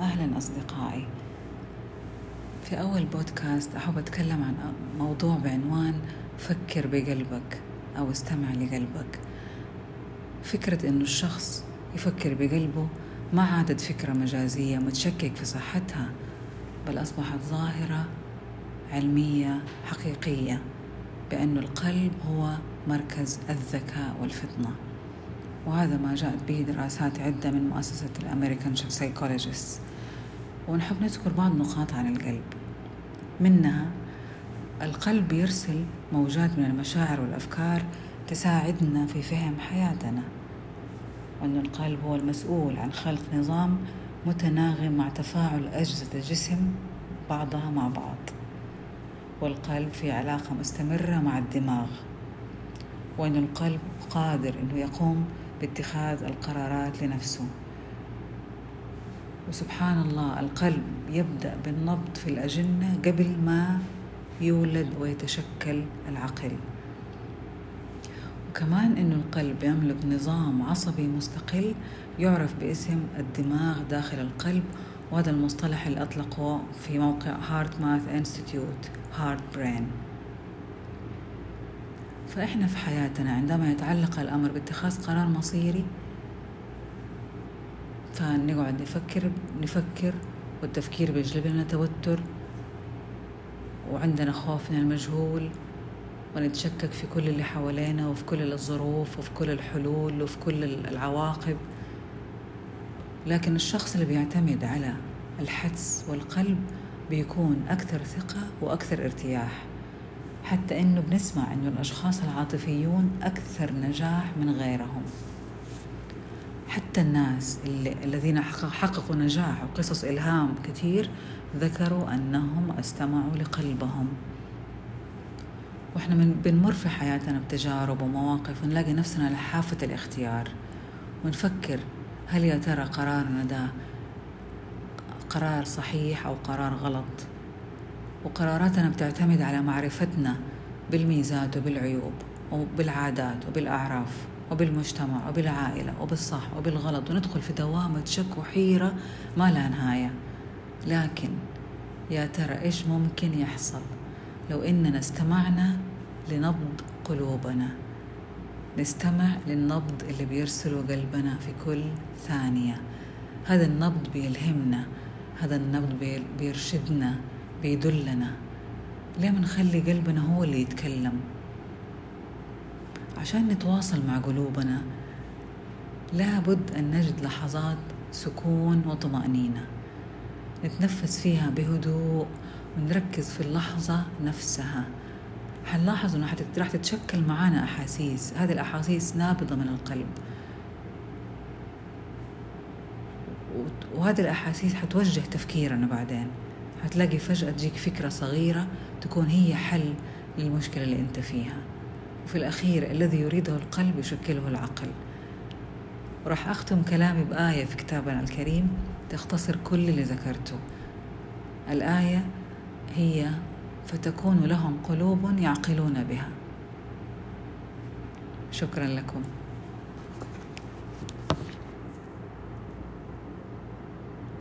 أهلا أصدقائي. في أول بودكاست أحب أتكلم عن موضوع بعنوان فكر بقلبك أو استمع لقلبك. فكرة إنه الشخص يفكر بقلبه ما عادت فكرة مجازية متشكك في صحتها بل أصبحت ظاهرة علمية حقيقية بأن القلب هو مركز الذكاء والفطنة. وهذا ما جاءت به دراسات عدة من مؤسسة الأمريكان سايكولوجيست ونحب نذكر بعض نقاط عن القلب. منها القلب يرسل موجات من المشاعر والأفكار تساعدنا في فهم حياتنا. وأن القلب هو المسؤول عن خلق نظام متناغم مع تفاعل أجهزة الجسم بعضها مع بعض. والقلب في علاقة مستمرة مع الدماغ. وأن القلب قادر أنه يقوم باتخاذ القرارات لنفسه. وسبحان الله القلب يبدأ بالنبض في الأجنة قبل ما يولد ويتشكل العقل. وكمان أن القلب يملك نظام عصبي مستقل يعرف باسم الدماغ داخل القلب وهذا المصطلح اللي أطلقه في موقع HeartMath Institute هارت برين فإحنا في حياتنا عندما يتعلق الأمر باتخاذ قرار مصيري فنقعد نفكر نفكر والتفكير بيجلب لنا توتر وعندنا خوف من المجهول ونتشكك في كل اللي حوالينا وفي كل الظروف وفي كل الحلول وفي كل العواقب. لكن الشخص اللي بيعتمد على الحدس والقلب بيكون أكثر ثقة وأكثر ارتياح. حتى إنه بنسمع إنه الأشخاص العاطفيون أكثر نجاح من غيرهم. حتى الناس اللي الذين حققوا نجاح وقصص إلهام كثير ذكروا أنهم استمعوا لقلبهم. وإحنا بنمر في حياتنا بتجارب ومواقف ونلاقي نفسنا لحافة الاختيار. ونفكر هل يا ترى قرارنا ده قرار صحيح أو قرار غلط؟ وقراراتنا بتعتمد على معرفتنا بالميزات وبالعيوب وبالعادات وبالأعراف وبالمجتمع وبالعائلة وبالصح وبالغلط. وندخل في دوامة شك وحيرة ما لها نهاية. لكن يا ترى إيش ممكن يحصل لو إننا استمعنا لنبض قلوبنا؟ نستمع للنبض اللي بيرسله قلبنا في كل ثانية. هذا النبض بيلهمنا. هذا النبض بيرشدنا. بيدلنا. ليه ما نخلي قلبنا هو اللي يتكلم؟ عشان نتواصل مع قلوبنا. لابد أن نجد لحظات سكون وطمأنينة. نتنفس فيها بهدوء ونركز في اللحظة نفسها. حنلاحظ إنه راح تتشكل معانا أحاسيس. هذه الأحاسيس نابضة من القلب. وهذه الأحاسيس حتوجه تفكيرنا بعدين. حتلاقي فجأة تجيك فكرة صغيرة تكون هي حل للمشكلة اللي أنت فيها. وفي الأخير الذي يريده القلب يشكله العقل. وراح أختم كلامي بآية في كتابنا الكريم تختصر كل اللي ذكرته. الآية هي فتكون لهم قلوب يعقلون بها. شكرا لكم.